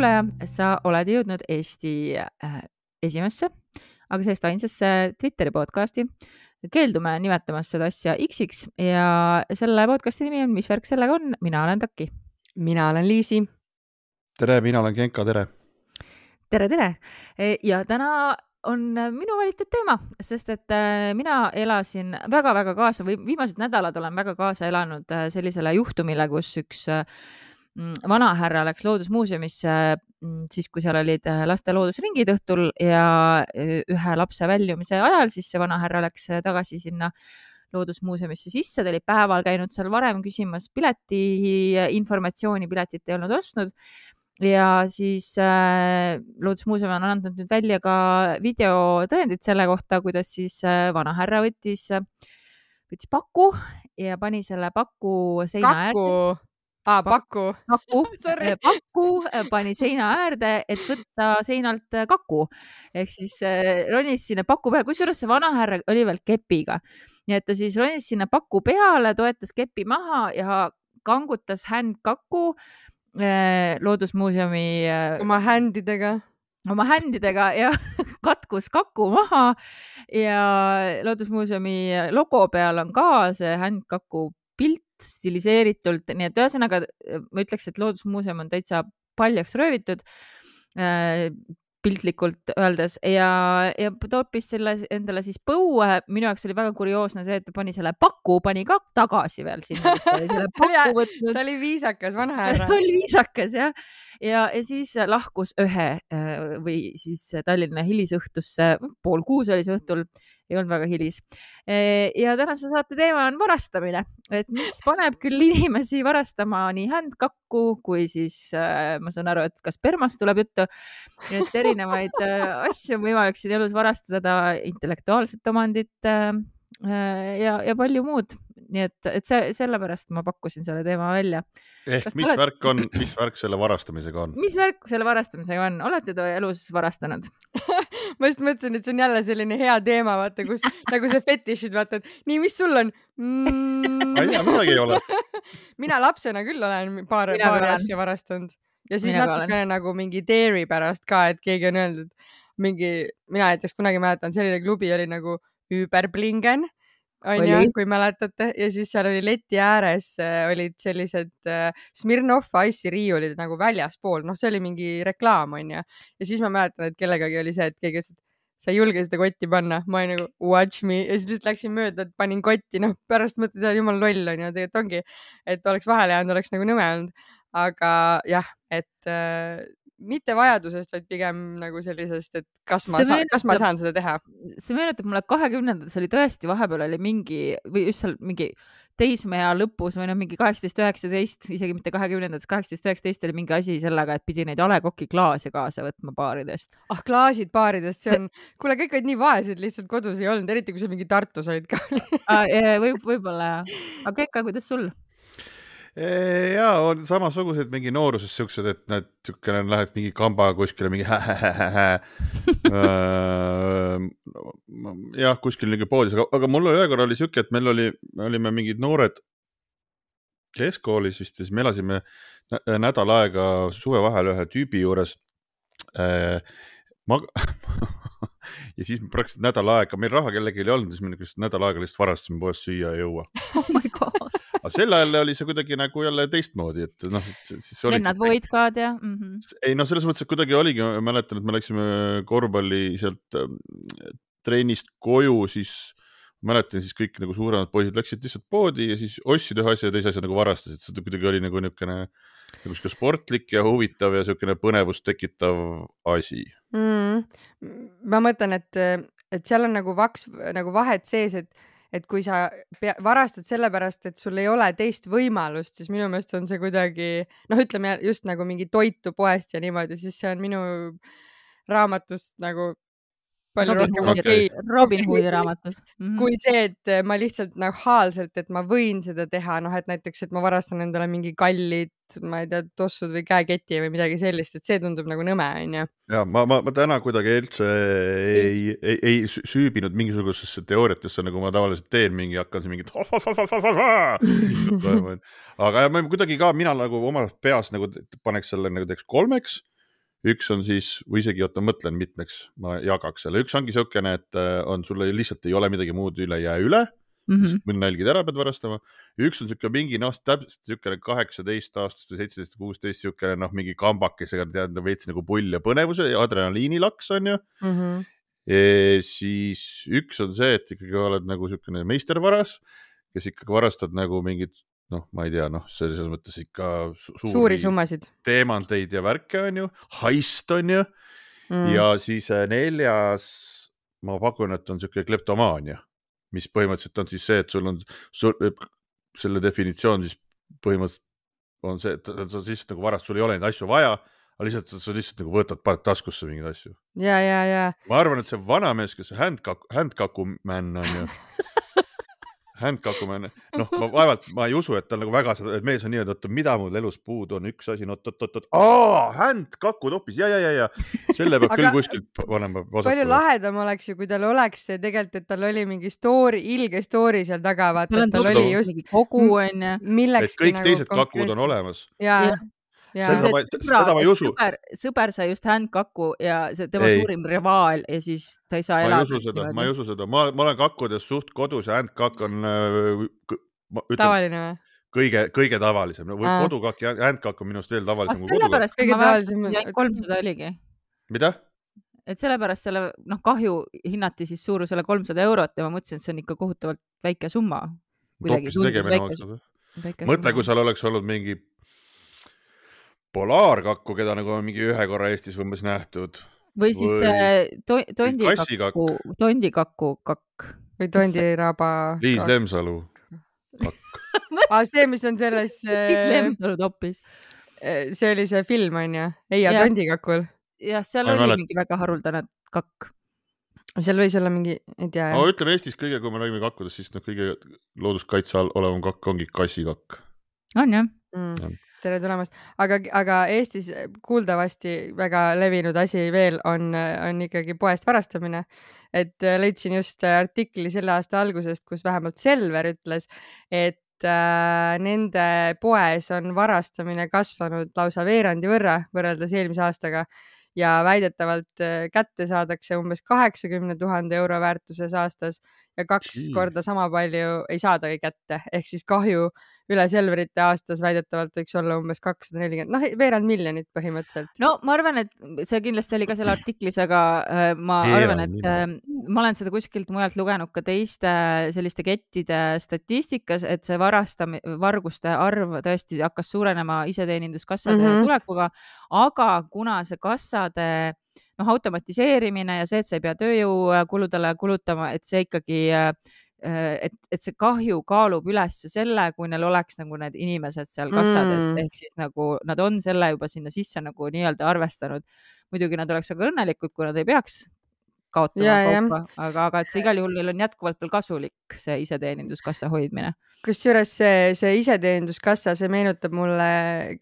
kuulaja, sa oled jõudnud Eesti äh, esimesse, aga sellest ainsasse Twitteri podcasti. keeldume nimetamast seda asja X-iks ja selle podcasti nimi on Mis värk sellega on, mina olen Taki. mina olen Liisi. tere, mina olen Genka, tere. tere, tere ja täna on minu valitud teema, sest et äh, mina elasin väga-väga kaasa või viimased nädalad olen väga kaasa elanud äh, sellisele juhtumile, kus üks vanahärra läks Loodusmuuseumisse mm, siis, kui seal olid äh, laste loodusringid õhtul ja äh, ühe lapse väljumise ajal, siis see vanahärra läks äh, tagasi sinna loodusmuuseumisse sisse, ta oli päeval käinud seal varem küsimas pileti informatsiooni, piletit ei olnud ostnud. Ja siis äh, Loodusmuuseum on andnud nüüd välja ka videotõendid selle kohta, kuidas siis äh, vanahärra võttis, võttis paku ja pani selle paku seina äärde aa, Paku. Paku äh, Paku äh, pani seina äärde, et võtta seinalt äh, kaku ehk siis ronis sinna paku peale, kusjuures see vanahärra oli veel kepiga. nii et ta siis ronis sinna paku peale, toetas kepi maha ja kangutas händkakku loodusmuuseumi. oma händidega oma händidega ja katkus kaku maha ja Loodusmuuseumi logo peal on ka see händkaku pilt stiliseeritult, nii et ühesõnaga ma ütleks, et Loodusmuuseum on täitsa paljaks röövitud äh, piltlikult öeldes ja, ja toppis selle endale siis põue. minu jaoks oli väga kurioosne see, et ta pani selle paku, pani ka tagasi veel sinna, kus ta oli selle paku võtnud. ta oli viisakas vanahärra ta oli viisakas jah. ja, ja siis lahkus ühe äh, või siis Tallinna hilisõhtusse, pool kuus oli see õhtul ei olnud väga hilis. ja tänase saate teema on varastamine, et mis paneb küll inimesi varastama nii händkakku kui siis äh, ma saan aru, et ka spermast tuleb juttu. et erinevaid äh, asju on võimalik siin elus varastada, intellektuaalset omandit ja, ja palju muud nii et, et see, sellepärast ma pakkusin selle teema välja. ehk Kas mis oled... värk on, mis värk selle varastamisega on? mis värk selle varastamisega on, olete te elus varastanud ma just mõtlesin, et see on jälle selline hea teema, vaata, kus nagu see fetišid, vaata, et nii, mis sul on? Mm.? ma ei tea, midagi ei ole. Mina lapsena küll olen paar, paari asja varastanud. Ja siis mina natukene nagu mingi dairy pärast ka, et keegi on öeldud mingi, mina näiteks kunagi mäletan, selline klubi oli nagu Überblingen onju, kui mäletate ja siis seal oli leti ääres äh, olid sellised äh, Smirnov Ice'i riiulid nagu väljaspool, noh, see oli mingi reklaam onju. ja siis ma mäletan, et kellegagi oli see, et keegi ütles, et sa ei julge seda kotti panna, ma olin nagu watch me. Ja siis lihtsalt läksin mööda, et panin kotti, noh pärast mõtlesin, et jumal loll onju, tegelikult ongi, et oleks vahele jäänud, oleks nagu nõme olnud. aga jah, et äh, mitte vajadusest, vaid pigem nagu sellisest, et kas ma, saan, kas ma saan seda teha. see meenutab mulle kahekümnendates oli tõesti, vahepeal oli mingi või just seal mingi teismeea lõpus või noh, mingi kaheksateist, üheksateist, isegi mitte kahekümnendates, kaheksateist, üheksateist oli mingi asi sellega, et pidi neid A Le Coq'i klaase kaasa võtma baaridest. ah, klaasid baaridest, see on, kuule, kõik olid nii vaesed, lihtsalt kodus ei olnud, eriti kui sa mingi Tartus olid ka ah, võib, võib-olla jah. aga Kreeka, kuidas sul? Ja on samasugused mingi nooruses siuksed, et nad siukene lähed mingi kamba kuskile mingi hä-hä-hä-hä. jah, kuskil mingi poodis, aga, aga mul ühe korra oli siuke, et meil oli, me olime mingid noored keskkoolis vist ja siis me elasime nädal aega suvevaheajal ühe tüübi juures äh, ma ja siis praktiliselt nädal aega, meil raha kellelgi ei olnud, siis me lihtsalt nädal aega lihtsalt varastasime poest süüa ja juua oh my god aga sel ajal oli see kuidagi nagu jälle teistmoodi, et noh, siis oli. vennad voidkad ja mm. -hmm. ei noh, selles mõttes, et kuidagi oligi, ma mäletan, et me läksime korvpalli sealt äh, trennist koju, siis mäletan siis kõik nagu suuremad poisid läksid lihtsalt poodi ja siis ostsid ühe asja ja teise asja nagu varastasid, see kuidagi oli nagu niisugune nagu sihuke sportlik ja huvitav ja niisugune põnevust tekitav asi. Mm.. ma mõtlen, et, et seal on nagu vaks nagu vahet sees, et et kui sa pea, varastad sellepärast, et sul ei ole teist võimalust, siis minu meelest on see kuidagi noh, ütleme just nagu mingi toitu poest ja niimoodi, siis see on minu raamatust nagu palju Robin rohkem okei Robin Hoodi raamatus mm. -hmm. kui see, et ma lihtsalt nahaalselt, et ma võin seda teha, noh, et näiteks, et ma varastan endale mingi kallid, ma ei tea, tossud või käeketi või midagi sellist, et see tundub nagu nõme, onju. ja ma, ma, ma täna kuidagi üldse ei, ei, ei süübinud mingisugusesse teooriatesse, nagu ma tavaliselt teen, mingi hakkan siin mingit aga ma kuidagi ka, mina nagu oma peas nagu paneks selle nagu teeks kolmeks üks on siis, või isegi oota, mõtlen mitmeks ma jagaks selle, üks ongi niisugune, et äh, on, sul lihtsalt ei ole midagi muud üle, jää üle mm -hmm. mõni nälgid ära pead varastama. üks on niisugune mingi noh, täpselt niisugune kaheksateist aastast või seitseteist, kuusteist niisugune noh, mingi kambakesega tead veits nagu pull ja põnevuse ja adrenaliinilaks on ju mm. -hmm. E, siis üks on see, et ikkagi oled nagu niisugune meistervaras, kes ikkagi varastad nagu mingit noh, ma ei tea, noh, selles mõttes ikka su suuri, suuri summasid, teemanteid ja värke on ju, heist on ju mm. ja siis äh, neljas, ma pakun, et on niisugune kleptomaania, mis põhimõtteliselt on siis see, et sul on, selle definitsioon siis põhimõtteliselt on see, et sa lihtsalt nagu varast, sul ei ole neid asju vaja, aga lihtsalt sa lihtsalt nagu võtad, paned taskusse mingeid asju. ja, ja, ja. ma arvan, et see vanamees, kes handkaku, handkaku man on ju handkakumine, noh, ma vaevalt, ma ei usu, et ta nagu väga seda, et mees on nii-öelda, oota, mida mul elus puudu on, üks asi, no oot-oot-oot, aa, handkakud hoopis ja, ja, ja, ja selle peab küll kuskilt panema. palju lahedam oleks ju, kui tal oleks see tegelikult, et tal oli mingi story, ilge story seal taga, vaata, et tal oli just kogu onju. et kõik nagu teised kakud on olemas. ja, ja seda ma, seda ma ei usu. sõber, sõber sai just handkakku ja see tema ei. suurim rivaal ja siis ta ei saa elada. ma ei usu seda, ma ei usu seda, ma, ma olen kakkudes suht kodus ja handkakk on äh,. tavaline või? kõige, kõige tavalisem no,, kodukakk ja handkakk on minu arust veel tavalisem kui kodukakk. kõige tavalisem. kolmsada oligi. mida? et sellepärast selle noh, kahju hinnati siis suurusele kolmsada eurot ja ma mõtlesin, et see on ikka kohutavalt väike summa. mõtle, kui seal oleks olnud mingi polaarkakku, keda nagu on mingi ühe korra Eestis umbes nähtud. või siis või... Äh, to tondikakku, tondikakku kakk. või tondiraba. Liis Lemsalu kakk aa, see, mis on selles Liis äh, Lemsalu toppis. Äh, see oli see film onju, Eia tondikakul. jah, seal Ma oli mälet... mingi väga haruldane kakk seal võis olla mingi, ei tea. no ütleme Eestis kõige, kui me räägime kakkudest, siis noh, kõige looduskaitse all olevam kakk ongi kassikakk. on jah mm.? Tere tulemast, aga, aga Eestis kuuldavasti väga levinud asi veel on, on ikkagi poest varastamine. et leidsin just artikli selle aasta algusest, kus vähemalt Selver ütles, et äh, nende poes on varastamine kasvanud lausa veerandi võrra võrreldes eelmise aastaga. Ja väidetavalt äh, kätte saadakse umbes kaheksakümne tuhande euro väärtuses aastas ja kaks Gee. korda sama palju ei saadagi kätte, ehk siis kahju üle Selverite aastas väidetavalt võiks olla umbes kakssada nelikümmend, noh, veerand miljonit põhimõtteliselt. no ma arvan, et see kindlasti oli ka seal artiklis, aga äh, ma arvan, et äh, ma olen seda kuskilt mujalt lugenud ka teiste selliste kettide statistikas, et see varastam-, varguste arv tõesti hakkas suurenema iseteeninduskassade mm -hmm. tulekuga, aga kuna see kassade noh, automatiseerimine ja see, et sa ei pea tööjõukuludele kulutama, et see ikkagi äh, et, et see kahju kaalub üles selle, kui neil oleks nagu need inimesed seal kassades mm. ehk siis nagu nad on selle juba sinna sisse nagu nii-öelda arvestanud. muidugi nad oleks väga õnnelikud, kui nad ei peaks kaotama ja, kaupa, aga, aga et see igal juhul neil on jätkuvalt veel kasulik, see iseteeninduskassa hoidmine. kusjuures see, see iseteeninduskassa, see meenutab mulle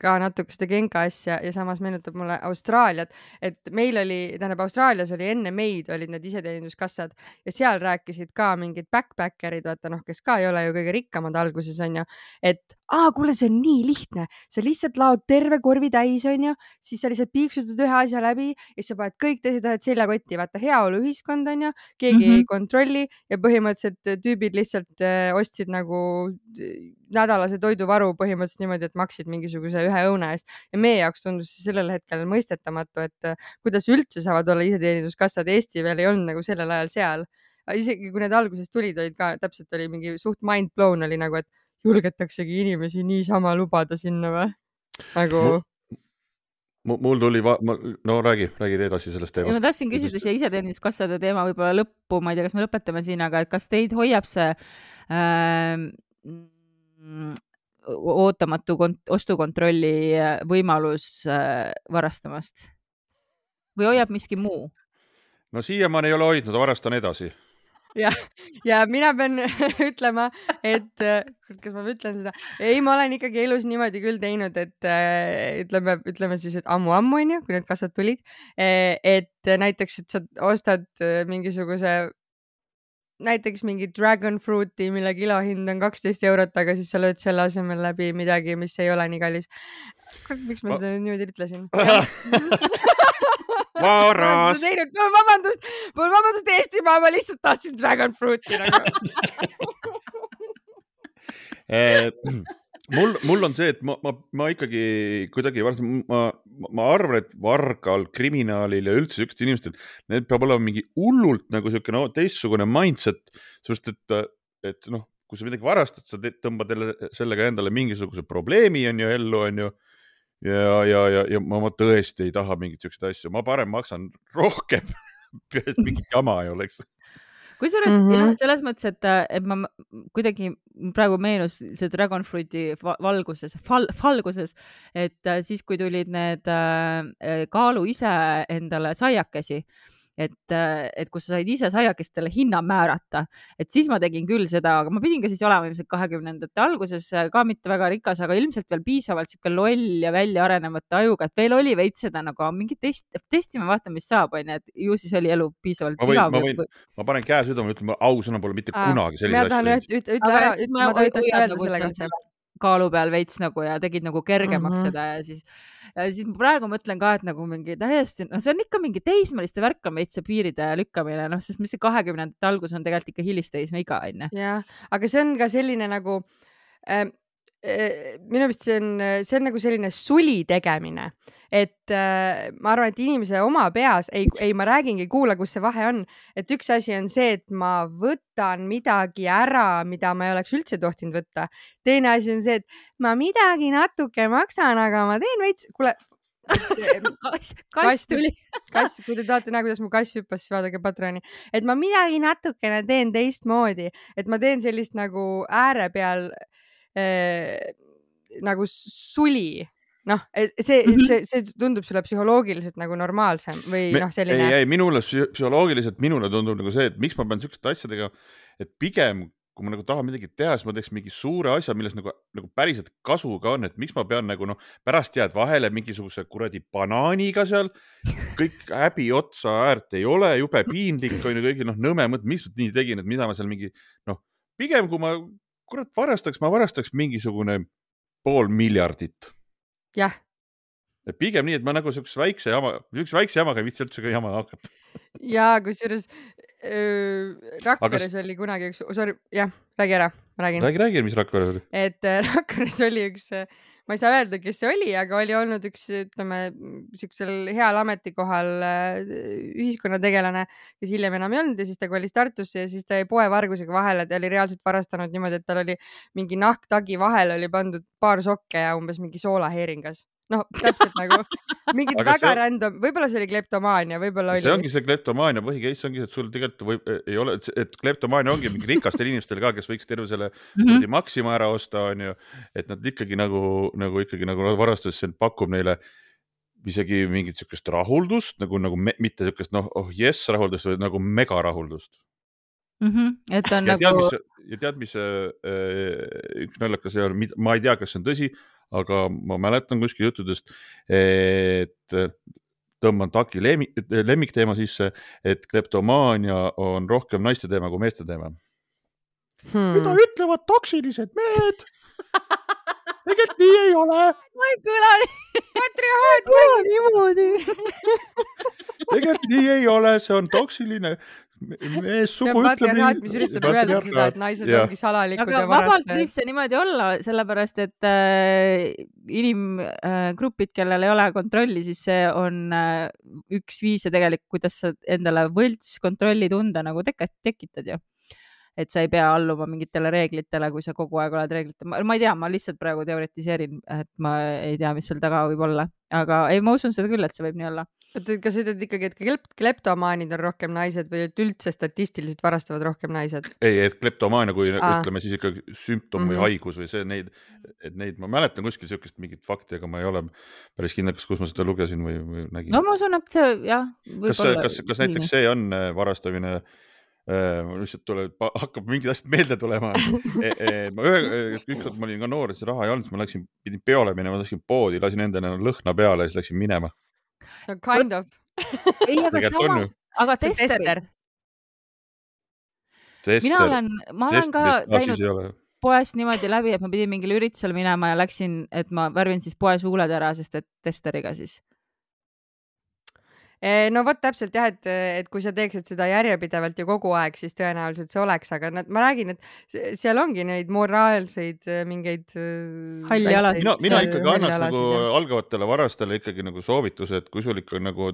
ka natuke seda Genka asja ja samas meenutab mulle Austraaliat, et meil oli, tähendab Austraalias oli enne meid olid need iseteeninduskassad ja seal rääkisid ka mingid backpacker'id, vaata noh, kes ka ei ole ju kõige rikkamad alguses onju, et aa, kuule, see on nii lihtne, sa lihtsalt laod terve korvi täis, onju, siis sa lihtsalt piiksutad ühe asja läbi ja siis sa paned kõik teised asjad seljakotti, vaata heaoluühiskond onju, keegi mm -hmm. ei kontrolli ja põhimõtteliselt äh, tüübid lihtsalt äh, ostsid nagu äh, nädalase toiduvaru põhimõtteliselt niimoodi, et maksid mingisuguse ühe õune eest. Ja meie jaoks tundus sellel hetkel mõistetamatu, et äh, kuidas üldse saavad olla iseteeninduskassad, Eesti veel ei olnud nagu sellel ajal seal. Isegi kui need alguses tulid, olid ka täpselt oli mingi suht mind blown oli nagu, et julgetaksegi inimesi niisama lubada sinna või? nagu mul, mul tuli, no räägi, räägi edasi sellest teemast. ma tahtsin küsida siia iseteeninduskassade teema võib-olla lõppu, ma ei tea, kas me lõpetame siin, aga kas teid hoiab see äh, ootamatu ostukontrolli võimalus äh, varastamast või hoiab miski muu? no siiamaani ei ole hoidnud, varastan edasi ja, ja mina pean ütlema, et kurat, kas ma ütlen seda, ei, ma olen ikkagi elus niimoodi küll teinud, et ütleme, ütleme siis, et ammu-ammu onju, kui need kassad tulid, et näiteks, et sa ostad mingisuguse näiteks mingi dragon fruit'i, mille kilohind on kaksteist eurot, aga siis sa lööd selle asemel läbi midagi, mis ei ole nii kallis. miks ma seda nüüd niimoodi ütlesin? Varas. palun vabandust, palun vabandust Eestimaa, ma lihtsalt tahtsin dragon fruit'i nagu. Eh, mul, mul on see, et ma, ma, ma ikkagi kuidagi, ma, ma arvan, et vargal, kriminaalil ja üldse siukestel inimestel, need peab olema mingi hullult nagu siukene no, teistsugune mindset, sest et, et noh, kui sa midagi varastad, sa tõmbad jälle sellega endale mingisuguse probleemi on ju ellu, on ju. Ja, ja, ja, ja ma, ma tõesti ei taha mingeid siukseid asju, ma parem maksan rohkem et mingit jama ei oleks kusjuures mm -hmm. jah, selles mõttes, et, et ma kuidagi praegu meenus see Dragon Fruiti valguses, fal-, valguses, et siis, kui tulid need äh, kaalu ise endale saiakesi et, äh, et kus sa said ise saiakestele hinna määrata, et siis ma tegin küll seda, aga ma pidin ka siis olema ilmselt kahekümnendate alguses äh, ka mitte väga rikas, aga ilmselt veel piisavalt sihuke loll ja välja arenemata ajuga, et veel oli veits seda nagu mingi test, testime, vaatame, mis saab, onju, et ju siis oli elu piisavalt ma võin, ma võin, ma panen käe südamele, ütlen ausõna pole mitte Aa, kunagi asju teinud. ütle ära, ma tahan öelda nagu selle kohta kaalu peal veits nagu ja tegid nagu kergemaks mm -hmm. seda ja siis ja siis ma praegu mõtlen ka, et nagu mingi täiesti, noh, see on ikka mingi teismeliste värk on veits see piiride lükkamine, noh, sest mis see kahekümnendate algus on tegelikult ikka hilisteismeiga onju. jah, aga see on ka selline nagu äh, minu meelest see on, see on nagu selline suli tegemine, et äh, ma arvan, et inimese oma peas ei, ei, ma räägingi, kuula, kus see vahe on, et üks asi on see, et ma võtan midagi ära, mida ma ei oleks üldse tohtinud võtta. teine asi on see, et ma midagi natuke maksan, aga ma teen veits, kuule kass, kass tuli. kass, kui te tahate näha, kuidas mu kass hüppas, siis vaadake Patreoni, et ma midagi natukene teen teistmoodi, et ma teen sellist nagu ääre peal äh, äh, nagu suli noh, see mm, -hmm. see, see tundub sulle psühholoogiliselt nagu normaalsem või noh, selline. ei, ei minule psühholoogiliselt, minule tundub nagu see, et miks ma pean siukeste asjadega, et pigem kui ma nagu tahan midagi teha, siis ma teeks mingi suure asja, milles nagu, nagu päriselt kasu ka on, et miks ma pean nagu noh, pärast jääd vahele mingisuguse kuradi banaaniga seal, kõik häbi otsa äärt ei ole, jube piinlik on ju kõigil, noh, nõme mõte, mis ma nii tegin, et mida ma seal mingi noh, pigem kui ma kurat, varastaks, ma varastaks mingisugune pool miljardit. jah. pigem nii, et ma nagu siukse väikse jama, siukse väikse jamaga ei viitsi üldse ka jama hakata. ja kusjuures Rakveres Aga... oli kunagi üks, sorry, jah, räägi ära, ma räägin. räägi, räägi, mis Rakveres oli. et äh, Rakveres oli üks äh, ma ei saa öelda, kes see oli, aga oli olnud üks, ütleme siuksel heal ametikohal äh, ühiskonnategelane, kes hiljem enam ei olnud ja siis ta kolis Tartusse ja siis ta jäi poevargusega vahele, ta oli reaalselt varastanud niimoodi, et tal oli mingi nahktagi vahele oli pandud paar sokke ja umbes mingi soolaheeringas noh, täpselt nagu mingid väga see... random, võib-olla see oli kleptomaania, võib-olla oli. see ongi see kleptomaania põhi-case ongi, et sul tegelikult võib, ei ole, et kleptomaania ongi mingi rikastel inimestel ka, kes võiks terve selle mm -hmm. Maxima ära osta, onju. et nad ikkagi nagu, nagu ikkagi nagu varastades pakub neile isegi mingit siukest rahuldust nagu, nagu me, mitte siukest noh, oh jess rahuldust, vaid nagu megarahuldust mm. -hmm. et on ja nagu. ja tead, mis äh, üks naljakas ja ma ei tea, kas see on tõsi aga ma mäletan kuskil juttudest, et tõmban taki lemmikteema sisse, et kleptomaania on rohkem naiste teema kui meeste teema hmm.. mida ütlevad toksilised mehed tegelikult nii ei ole. ma ei kõla nii. patrioot, ma ei kõla niimoodi tegelikult nii ei ole, see on toksiline meessugu ütleb. mis üritab öelda seda, et naised ja. ongi salalikud aga ja varastajad. vabalt võib see niimoodi olla, sellepärast et äh, inimgrupid äh,, kellel ei ole kontrolli, siis see on äh, üks viise tegelikult, kuidas sa endale võltskontrolli tunda nagu tek tekitad ju et sa ei pea alluma mingitele reeglitele, kui sa kogu aeg oled reeglite, ma ei tea, ma lihtsalt praegu teoritiseerin, et ma ei tea, mis seal taga võib olla, aga ei, ma usun seda küll, et see võib nii olla. oota, kas sa ütled ikkagi, et klep kleptomaanid on rohkem naised või et üldse statistiliselt varastavad rohkem naised? ei, et kleptomaania, kui Aa. ütleme siis ikkagi sümptom mm -hmm. või mhm. haigus või see, neid, et neid ma mäletan kuskil siukest mingit fakti, aga ma ei ole päris kindel, kas, kus ma seda lugesin või, või nägin. no ma usun, et see jah. kas, kas, kas näiteks see on äh, varastamine äh, mul lihtsalt tuleb, hakkab mingid asjad meelde tulema e. E ma ühe, ükskord ma olin ka noor, siis raha ei olnud, siis ma läksin, pidin peole minema, läksin poodi, lasin endale lõhna peale ja siis läksin minema. kind of ei, aga samas, aga tester. mina olen, ma olen ka käinud poest niimoodi läbi, et ma pidin mingile üritusele minema ja läksin, et ma värvin siis poes huuled ära, sest et testeriga siis no vot täpselt jah, et, et kui sa teeksid seda järjepidevalt ja kogu aeg, siis tõenäoliselt see oleks, aga nad, ma räägin, et seal ongi neid moraalseid eh, mingeid. Eh, halli alasid. mina, mina ikkagi annaks nagu jah. algavatele varastele ikkagi nagu soovituse, et kui sul ikka nagu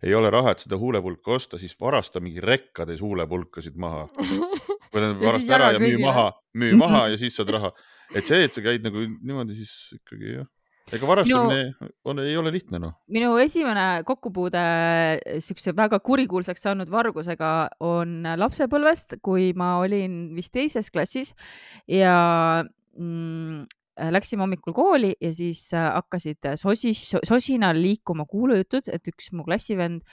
ei ole raha, et seda huulepulka osta, siis varasta mingi rekkades huulepulkasid maha. varasta ära ja müü maha, müü maha ja siis saad raha. et see, et sa käid nagu niimoodi, siis ikkagi jah ega varastamine minu, on, ei ole lihtne noh. minu esimene kokkupuude siukse väga kurikuulsaks saanud vargusega on lapsepõlvest, kui ma olin vist teises klassis ja mm, läksime hommikul kooli ja siis hakkasid sosis, sosinal liikuma kuulujutud, et üks mu klassivend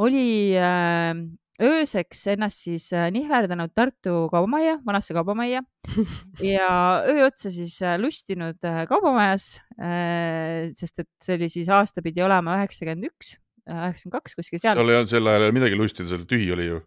oli äh, ööseks ennast siis äh, nihverdanud Tartu kaubamajja, vanasse kaubamajja ja öö otsa siis äh, lustinud äh, kaubamajas, sest et see oli siis aasta pidi olema üheksakümmend üks, üheksakümmend kaks kuskil seal. seal ei olnud sel ajal midagi lustida, seal tühi oli ju.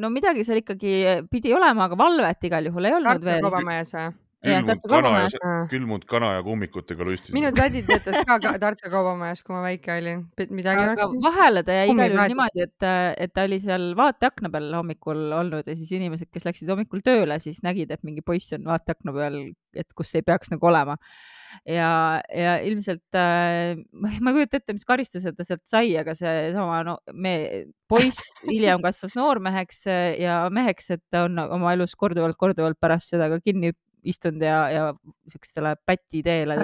no midagi seal ikkagi pidi olema, aga valvet igal juhul ei olnud Tartu veel. kaubamajas või? Külmunud kana ja, külmunud kana ja kummikutega lustisid. minu tädi töötas ka Tartu kaubamajas, kui ma väike olin. midagi aga oleks... vahele ta jäi igal juhul niimoodi, et, et ta oli seal vaateakna peal hommikul olnud ja siis inimesed, kes läksid hommikul tööle, siis nägid, et mingi poiss on vaateakna peal, et kus ei peaks nagu olema. ja, ja ilmselt äh, ma ei kujuta ette, mis karistuse ta sealt sai, aga seesama no, me, poiss hiljem kasvas noormeheks ja meheks, et ta on oma elus korduvalt-korduvalt pärast seda ka kinni istunud ja, ja siukestele pätiteele.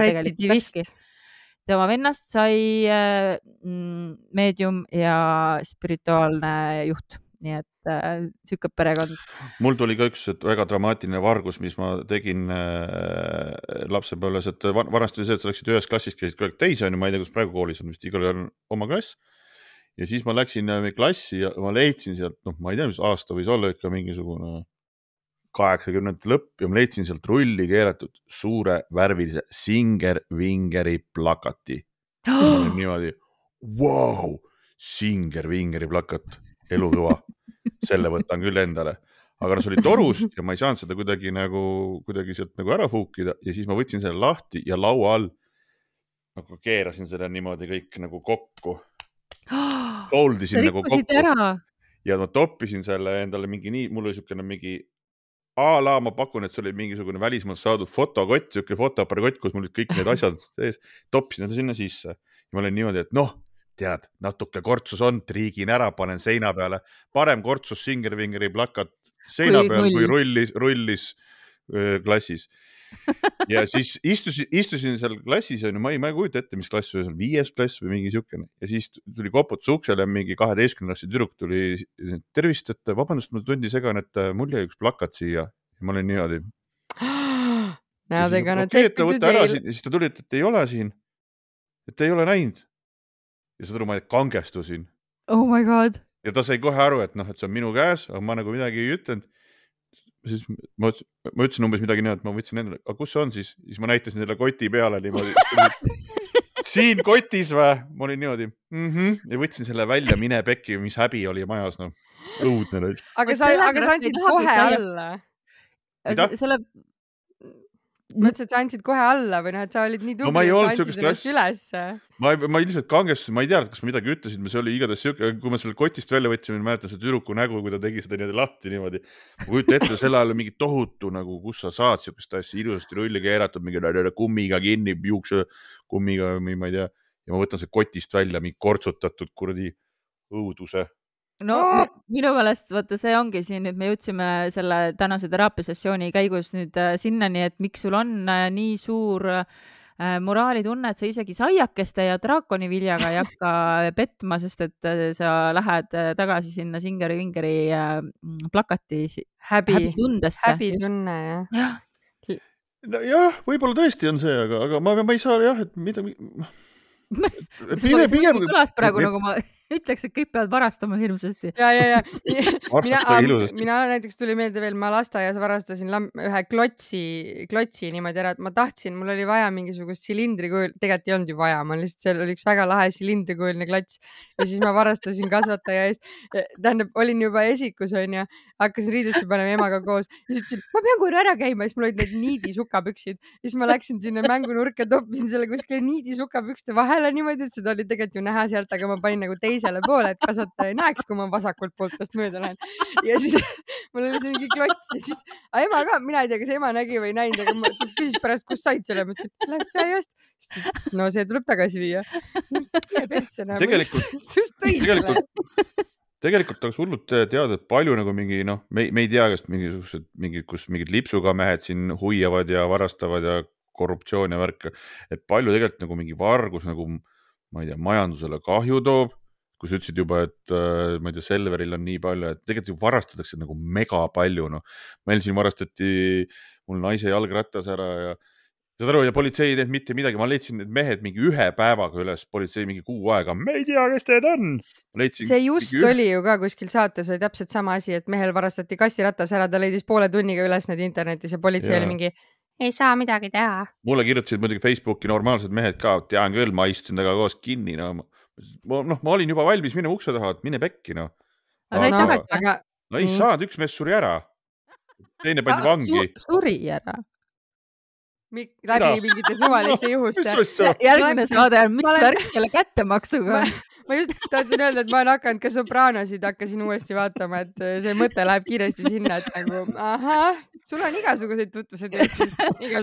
tema vennast sai äh, mm, meedium ja spirituaalne juht, nii et äh, sihuke perekond. mul tuli ka üks väga dramaatiline vargus, mis ma tegin äh, lapsepõlves, et vanasti oli see, et sa läksid ühest klassist, käisid kogu aeg teise, onju, ma ei tea, kas praegu koolis on vist igalühel oma klass ja siis ma läksin äh, klassi ja ma leidsin sealt, noh, ma ei tea, mis aasta võis olla ikka mingisugune kaheksakümnendate lõpp ja ma leidsin sealt rulli keeratud suure värvilise Singer Vingeri plakati oh!. niimoodi, vau, Singer Vingeri plakat, elukõva, selle võtan küll endale aga noh, see oli torus ja ma ei saanud seda kuidagi nagu, kuidagi sealt nagu ära fuukida ja siis ma võtsin selle lahti ja laua all nagu keerasin selle niimoodi kõik nagu kokku. Fold isin nagu kokku. ja ma toppisin selle endale mingi nii, mul oli niisugune mingi a la ma pakun, et see oli mingisugune välismaalt saadud fotokott, sihuke fotoaparaadikott, kus mul olid kõik need asjad sees, toppisin ta sinna sisse. Ja ma olin niimoodi, et noh, tead, natuke kortsus on, triigin ära, panen seina peale, parem kortsus Singer-Vingeri plakat seina kui peal kui rullis, rullis öö, klassis ja siis istusin, istusin seal klassis onju, ma ei, ma ei kujuta ette, mis klass viies klass või mingi siukene ja siis tuli koputus uksele, mingi kaheteistkümnendasse tüdruk tuli, tervist, et vabandust, ma tundi segan, et mul jäi üks plakat siia ja ma olin niimoodi. Me to jail. ja siis ta tuli, et, et ei ole siin, et ei ole näinud. ja saad aru, ma kangestusin. Oh my god. ja ta sai kohe aru, et noh, et see on minu käes, aga ma nagu midagi ei ütelnud siis ma ütlesin, ma ütlesin umbes midagi nii, et ma võtsin endale, aga kus see on siis, siis ma näitasin selle koti peale niimoodi siin kotis või? ma olin niimoodi mm -hmm. ja võtsin selle välja, mine pekki, mis häbi oli majas, noh. õudne oli. aga sa, aga sa andsid kohe alla. selle ma ütlesin, et sa andsid kohe alla või noh, et sa olid nii tubli no,, et sa andsid ennast ülesse. ma, ma ilmselt kangestusin, ma ei tea, kas ma midagi ütlesin, see oli igatahes siuke, kui me selle kotist välja võtsime, ma mäletan seda tüdruku nägu, kui ta tegi seda niimoodi lahti niimoodi. ma kujutan ette, sel ajal mingi tohutu nagu, kus sa saad siukest asja ilusasti rulli keeratud, mingi kummiga kinni, juuksekummiga või ma ei tea. ja ma võtan see kotist välja, mingi kortsutatud kuradi õuduse no minu meelest vaata, see ongi siin nüüd, me jõudsime selle tänase teraapiasessiooni käigus nüüd äh, sinnani, et miks sul on äh, nii suur äh, moraalitunne, et sa isegi saiakeste ja draakoniviljaga ei hakka petma, sest et sa lähed tagasi sinna Singeri Vingeri plakati häbi, häbitundesse. häbitunne jah ja. nojah, võib-olla tõesti on see, aga, aga ma, ma ei saa jah, et mida pigem, kõlas praegu nagu ma ütleks, et kõik peavad varastama hirmsasti. ja, ja, ja. Mina, mina näiteks tuli meelde veel, ma lasteaias varastasin ühe klotsi, klotsi niimoodi ära, et ma tahtsin, mul oli vaja mingisugust silindrikujul, tegelikult ei olnud ju vaja, ma lihtsalt, seal oli üks väga lahe silindrikujuline klots. Ja siis ma varastasin kasvataja eest. tähendab, olin juba esikus onju, hakkasin riidesse panema emaga koos. Ja siis ütlesin, ma pean korra ära käima, siis mul olid need niidisukapüksid. Ja siis ma läksin sinna mängunurka, toppisin selle kuskile niidisukapükste vahele niimoodi, et seda oli tegelikult ju näha sealt, aga ma panin nagu teisele poole, et kasvataja ei näeks, kui ma vasakult poolt tast mööda lähen. ja siis mul oli see mingi klots ja siis, ema ka, mina ei tea, kas ema nägi või ei näinud, aga ma küsis pärast, kust said selle, ma ütlesin lasteaiast. no see tuleb tagasi viia. tegelikult, tegelikult tegelikult oleks hullult teada, et palju nagu mingi noh, me, me ei tea, kas mingisugused mingid, kus mingid lipsuga mehed siin hoiavad ja varastavad ja korruptsioon ja värk, et palju tegelikult nagu mingi vargus nagu ma ei tea, majandusele kahju toob kui sa ütlesid juba, et äh, ma ei tea, Selveril on nii palju, et tegelikult ju varastatakse nagu mega palju, noh. meil siin varastati mul naise jalgratas ära ja saad aru, ja politsei ei teinud mitte midagi, ma leidsin need mehed mingi ühe päevaga üles, politsei mingi kuu aega, me ei tea, kes need on. see just ühe... oli ju ka kuskil saates oli täpselt sama asi, et mehel varastati kassiratas ära, ta leidis poole tunniga üles need internetis ja politsei ja. oli mingi ei saa midagi teha. mulle kirjutasid muidugi Facebooki normaalsed mehed ka, tean küll, ma istusin temaga koos kinni, no ma noh, ma olin juba valmis minema ukse taha, et mine pekki noh. aga said tagasi? aga. no ei saanud, üks mees suri ära. teine pandi vangi su. suri ära? Läbi mingite suvaliste juhuste. järgmine saade on, mis olen... värk selle kättemaksuga on? ma just tahtsin öelda, et ma olen hakanud ka Sopranosid hakkasin uuesti vaatama, et see mõte läheb kiiresti sinna, et nagu ahah, sul on igasuguseid tutvuseid Eestis.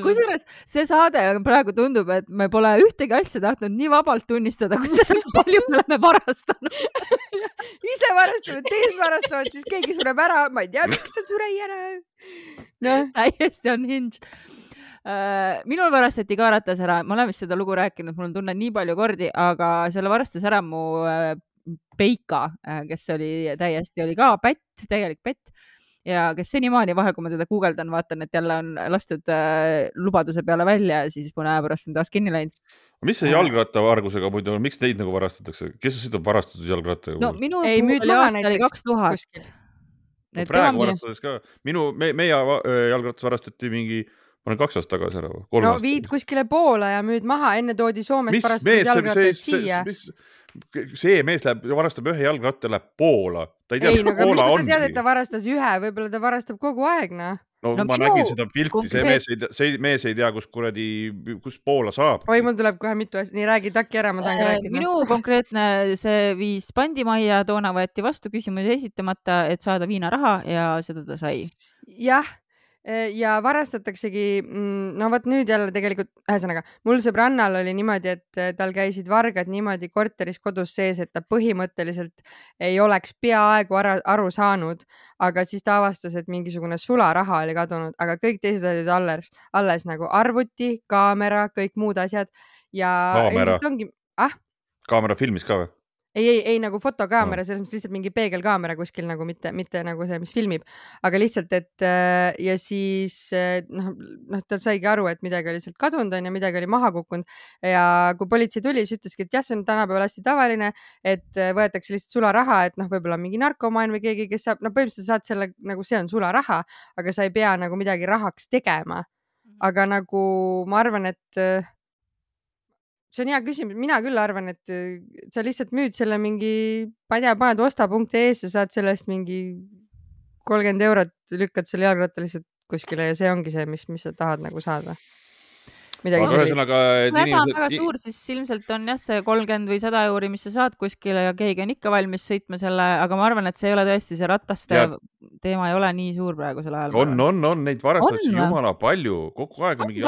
kusjuures see saade praegu tundub, et me pole ühtegi asja tahtnud nii vabalt tunnistada, kui seda, palju me oleme varastanud ise varastame, teised varastavad, siis keegi sureb ära, ma ei tea, miks ta suri ära. noh, täiesti on hinge Äh, minul varastati ka ratas ära, ma olen vist seda lugu rääkinud, mul on tunne nii palju kordi, aga selle varastas ära mu äh, Peika, äh, kes oli täiesti, oli ka pätt, täielik pätt ja kes senimaani vahel, kui ma teda guugeldan, vaatan, et jälle on lastud äh, lubaduse peale välja ja siis mõne aja pärast on taas kinni läinud. mis see jalgrattavargusega muidu on, miks neid nagu varastatakse, kes sõidab varastatud jalgrattaga? no minu ei, puhul oli aasta oli kaks tuhat. praegu varastades ka, minu me,, meie jalgratas varastati mingi ma olen kaks aastat tagasi ära. no aastat. viid kuskile Poola ja müüd maha, enne toodi Soomest varastatud jalgrattaid siia. see mees läheb, varastab ühe jalgratta, läheb Poola, ta ei tea, kus Poola on. sa tead, et ta varastas ühe, võib-olla ta varastab kogu aeg, noh. no, no ma minu... nägin seda pilti, see mees ei tea, see mees ei tea, kus kuradi, kus Poola saab. oi, mul tuleb kohe mitu asja, nii räägi taki ära, ma tahan ka äh, rääkida. minu konkreetne, see viis pandi majja, toona võeti vastu küsimusi esitamata, et saada viinaraha ja seda ta sai. jah ja varastataksegi, mm, no vot nüüd jälle tegelikult, ühesõnaga mul sõbrannal oli niimoodi, et äh, tal käisid vargad niimoodi korteris kodus sees, et ta põhimõtteliselt ei oleks peaaegu aru, aru saanud, aga siis ta avastas, et mingisugune sularaha oli kadunud, aga kõik teised olid alles, alles nagu arvuti, kaamera, kõik muud asjad ja. kaamera, ah? kaamera filmis ka või? Ei, ei, ei nagu fotokaamera no., selles mõttes lihtsalt mingi peegelkaamera kuskil nagu mitte, mitte nagu see, mis filmib, aga lihtsalt, et äh, ja siis äh, noh, noh, ta saigi aru, et midagi oli sealt kadunud onju, midagi oli maha kukkunud ja kui politsei tuli, siis ütleski, et jah, see on tänapäeval hästi tavaline, et äh, võetakse lihtsalt sularaha, et noh, võib-olla mingi narkomaan või keegi, kes saab, no põhimõtteliselt saad selle nagu see on sularaha, aga sa ei pea nagu midagi rahaks tegema. Mhm. aga nagu ma arvan, et see on hea küsimus, mina küll arvan, et äh, sa lihtsalt müüd selle mingi, ma ei tea, paned osta.ee-sse, saad sellest mingi kolmkümmend eurot, lükkad selle jalgratta lihtsalt kuskile ja see ongi see, mis, mis sa tahad nagu saada ühesõnaga. väga inimesed..., väga suur, siis ilmselt on jah, see kolmkümmend või sada euri, mis sa saad kuskile ja keegi on ikka valmis sõitma selle, aga ma arvan, et see ei ole tõesti see rataste ja. teema ei ole nii suur praegusel ajal. on, on, on neid varastatakse jumala palju, kogu aeg on mingi.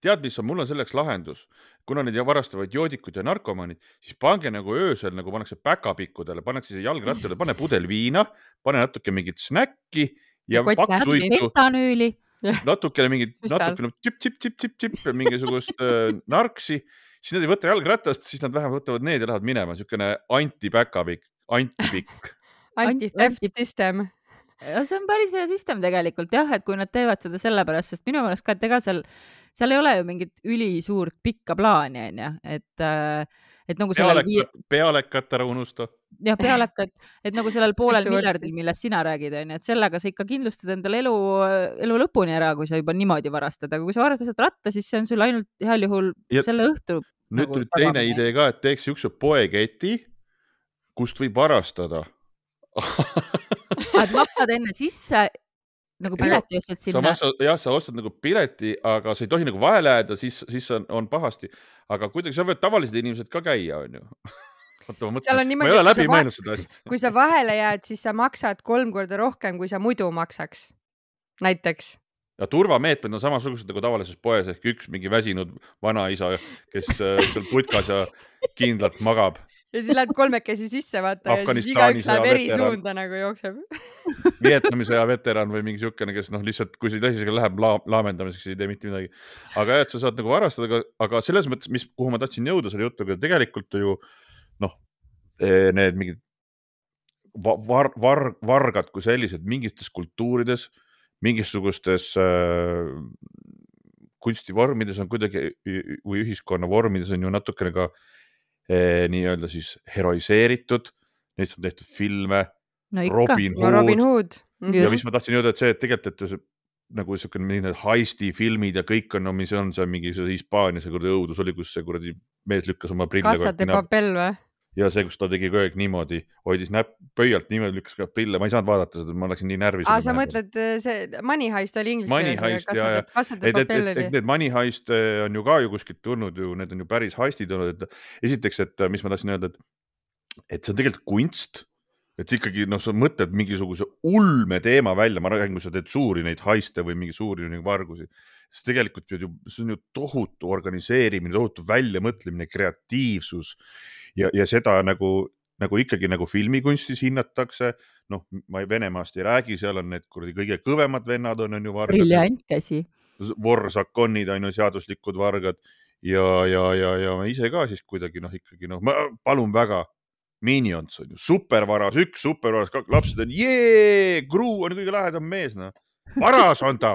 tead, mis on, mul on selleks lahendus kuna neid varastavad joodikud ja narkomaanid, siis pange nagu öösel nagu pannakse päkapikkudele, pannakse siia jalgrattale, pane pudel viina, pane natuke mingit snäkki ja pakksuitu. metanüüli. natukene mingit, natukene tšipp-tšipp-tšipp-tšipp, mingisugust äh, narksi, siis nad ei võta jalgratast, siis nad vähemalt võtavad need ja lähevad minema, niisugune antipäkapikk, antipikk. Anti-theft system. See on päris hea süsteem tegelikult jah, et kui nad teevad seda sellepärast, sest minu meelest ka, et ega seal, seal ei ole ju mingit ülisuurt pikka plaani, onju, et, äh, et nagu sellel pealekat, pealekat ära unusta. jah, pealekat, et nagu sellel poolel miljardil, millest sina räägid, onju, et sellega sa ikka kindlustad endale elu, elu lõpuni ära, kui sa juba niimoodi varastad, aga kui sa varastad ratta, siis see on sul ainult heal juhul ja selle õhtu. nüüd nagu tuli teine idee ka, et teeks siukse poeketi, kust võib varastada et maksad enne sisse nagu pileti ostad sinna. sa jah, sa ostad nagu pileti, aga sa ei tohi nagu vahele jääda, siis, siis on, on pahasti. aga kuidagi seal võivad tavalised inimesed ka käia, onju. oota, ma mõtlen, ma ei ole läbi mõelnud seda asja. kui sa vahele jääd, siis sa maksad kolm korda rohkem, kui sa muidu maksaks. näiteks ja turvameetmed on samasugused nagu tavalises poes ehk üks mingi väsinud vanaisa, kes äh, seal putkas ja kindlalt magab ja siis lähed kolmekesi sisse, vaata ja siis igaüks läheb eri veteran. suunda nagu jookseb Vietnami sõja veteran või mingi siukene, kes noh, lihtsalt kui see tõsiselt läheb la laamendamiseks, ei tee mitte midagi. aga jah, et sa saad nagu varastada, aga, selles mõttes, mis, kuhu ma tahtsin jõuda selle jutuga, tegelikult ju noh, eh, need mingid var, var, vargad kui sellised mingites kultuurides, mingisugustes äh, kunstivormides on kuidagi või ühiskonna vormides on ju natukene ka äh, nii-öelda siis heroiseeritud, neist on tehtud filme no. Robin Hood, no, Robin Hood.. ja mis ma tahtsin jõuda, et see, et tegelikult, et nagu siukene mingid heisti filmid ja kõik on, no mis on seal mingi Hispaania see kuradi õudus oli, kus see kuradi mees lükkas oma prille. Casa de Papel või? Ja see, kus ta tegi kogu aeg niimoodi, hoidis näpp pöialt niimoodi, lükkas ka prille, ma ei saanud vaadata seda, ma läksin nii närvi. aa, sa mõtled, äh, see Money Heist oli inglise keeles? Et, et, et, et need Money Heist äh, on ju ka ju kuskilt tulnud ju, need on ju päris heistid olnud, et esiteks, et mis ma tahtsin öelda, et, et see on tegelikult kunst et ikkagi noh, sa mõtled mingisuguse ulme teema välja, ma räägin, kui sa teed suuri neid haiste või mingi suuri nagu vargusi, siis tegelikult ju, see on ju tohutu organiseerimine, tohutu väljamõtlemine, kreatiivsus ja, ja seda nagu, nagu ikkagi nagu filmikunstis hinnatakse. noh, ma Venemaast ei räägi, seal on need kuradi kõige kõvemad vennad on, on ju briljantkäsi. Vorsakonid on ju seaduslikud vargad ja, ja, ja, ja ma ise ka siis kuidagi noh, ikkagi noh, ma palun väga Minions on ju, supervaras üks, supervaras kaks, lapsed on jee, Gru on kõige lahedam mees, noh varas on ta,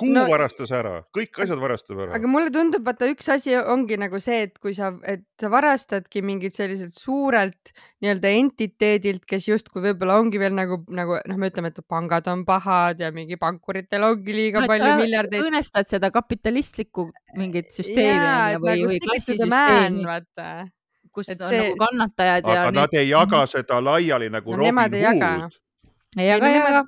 kuu no, varastas ära, kõik asjad varastab ära. aga mulle tundub, vaata üks asi ongi nagu see, et kui sa, et sa varastadki mingit selliselt suurelt nii-öelda entiteedilt, kes justkui võib-olla ongi veel nagu, nagu noh, me ütleme, et pangad on pahad ja mingi pankuritel ongi liiga no, palju miljardeid. õõnestad seda kapitalistlikku mingit süsteemi ja, või, nagu või klassisüsteemi kus et on see... nagu kannatajad aga ja. aga nad ei jaga seda laiali nagu no, Robin Hood. ei jaga, ei jaga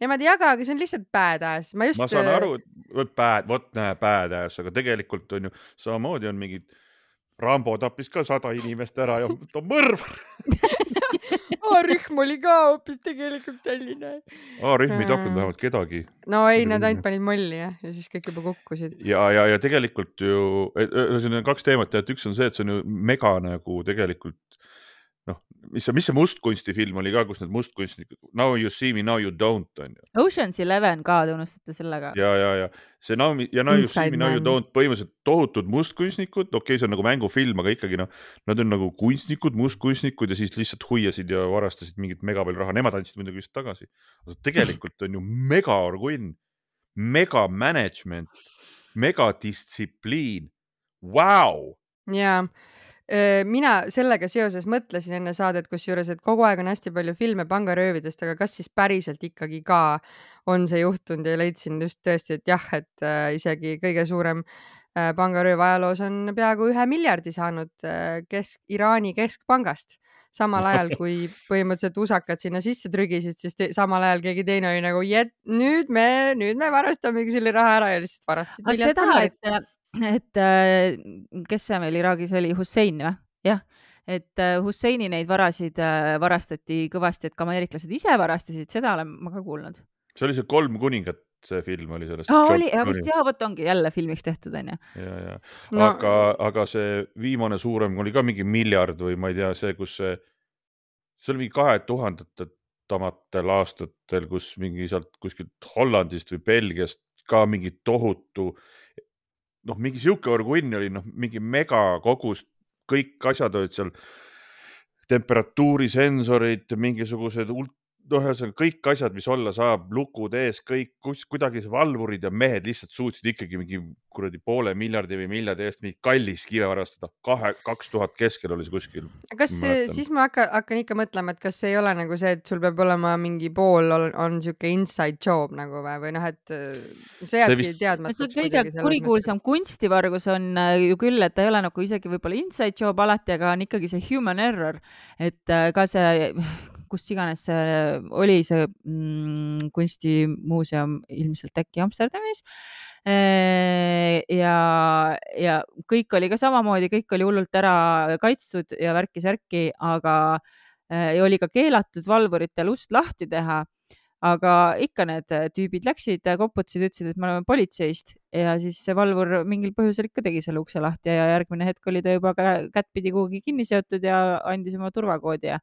Nemad ei jaga, aga see on lihtsalt badass. ma just. ma saan äh, aru, vot bad, vot näe badass, aga tegelikult on ju samamoodi on mingid Rambo tappis ka sada inimest ära ja ta on mõrvar A-rühm oli ka hoopis tegelikult selline. A-rühm ei tapnud vähemalt kedagi. no ei, nad ainult panid molli jah, ja siis kõik juba kukkusid. ja, ja, ja tegelikult ju, ühesõnaga kaks teemat, et üks on see, et see on ju mega nagu tegelikult noh, mis see, mis see mustkunstifilm oli ka, kus need mustkunstnikud, Now you see me, now you don't on ju. Ocean's Eleven ka, te unustate selle ka. ja, ja, ja see Now ja Now you see me, now you don't, põhimõtteliselt tohutud mustkunstnikud, okei okay,, see on nagu mängufilm, aga ikkagi noh, nad on nagu kunstnikud, mustkunstnikud ja siis lihtsalt huiasid ja varastasid mingit mega palju raha, nemad andsid muidugi vist tagasi. aga tegelikult on ju megaorgunn, mega management, megadistsipliin, vau. jaa mina sellega seoses mõtlesin enne saadet, kusjuures, et kogu aeg on hästi palju filme pangaröövidest, aga kas siis päriselt ikkagi ka on see juhtunud ja leidsin just tõesti, et jah, et äh, isegi kõige suurem äh, pangarööv ajaloos on peaaegu ühe miljardi saanud äh, kesk, Iraani keskpangast. samal ajal kui põhimõtteliselt usakad sinna sisse trügisid, siis te, samal ajal keegi teine oli nagu, nüüd me, nüüd me varastamegi selle raha ära ja lihtsalt varastasid. seda, et et äh, kes see meil Iraagis oli, Hussein või? jah, et äh, Husseini neid varasid varastati kõvasti, et ka ameeriklased ise varastasid, seda olen ma ka kuulnud. see oli see kolm kuningat see film oli sellest aa, oli, vist jaa, vot ongi jälle filmiks tehtud onju. ja, ja No- no. aga, aga see viimane suurem oli ka mingi miljard või ma ei tea, see, kus see, see oli mingi kahe tuhandetamatel aastatel, kus mingi sealt kuskilt Hollandist või Belgiast ka mingi tohutu, noh, mingi sihuke orgunn oli, noh, mingi megakogus, kõik asjad olid seal, temperatuurisensorid, mingisugused noh, ühesõnaga kõik asjad, mis olla saab, lukud ees, kõik kus, kuidagi see valvurid ja mehed lihtsalt suutsid ikkagi mingi kuradi poole miljardi või miljardi eest mingit kallist kive varastada. kahe, kaks tuhat keskel oli see kuskil. kas Ma siis ma hakkan, hakkan ikka mõtlema, et kas ei ole nagu see, et sul peab olema mingi pool on, on siuke inside job nagu või, või noh, et äh, see jääbki vist- see teadmatuks kõige kurikuulsam kunstivargus on äh, ju küll, et ta ei ole nagu isegi võib-olla inside job alati, aga on ikkagi see human error, et äh, ka see, kus iganes see oli, see mm, kunstimuuseum ilmselt äkki Amsterdamis. ja, ja kõik oli ka samamoodi, kõik oli hullult ära kaitstud ja värki-särki, aga äh, ja oli ka keelatud valvuritel ust lahti teha aga ikka need tüübid läksid, koputasid, ütlesid, et me oleme politseist ja siis see valvur mingil põhjusel ikka tegi selle ukse lahti ja järgmine hetk oli ta juba kä- kättpidi kuhugi kinni seotud ja andis oma turvakoodi ja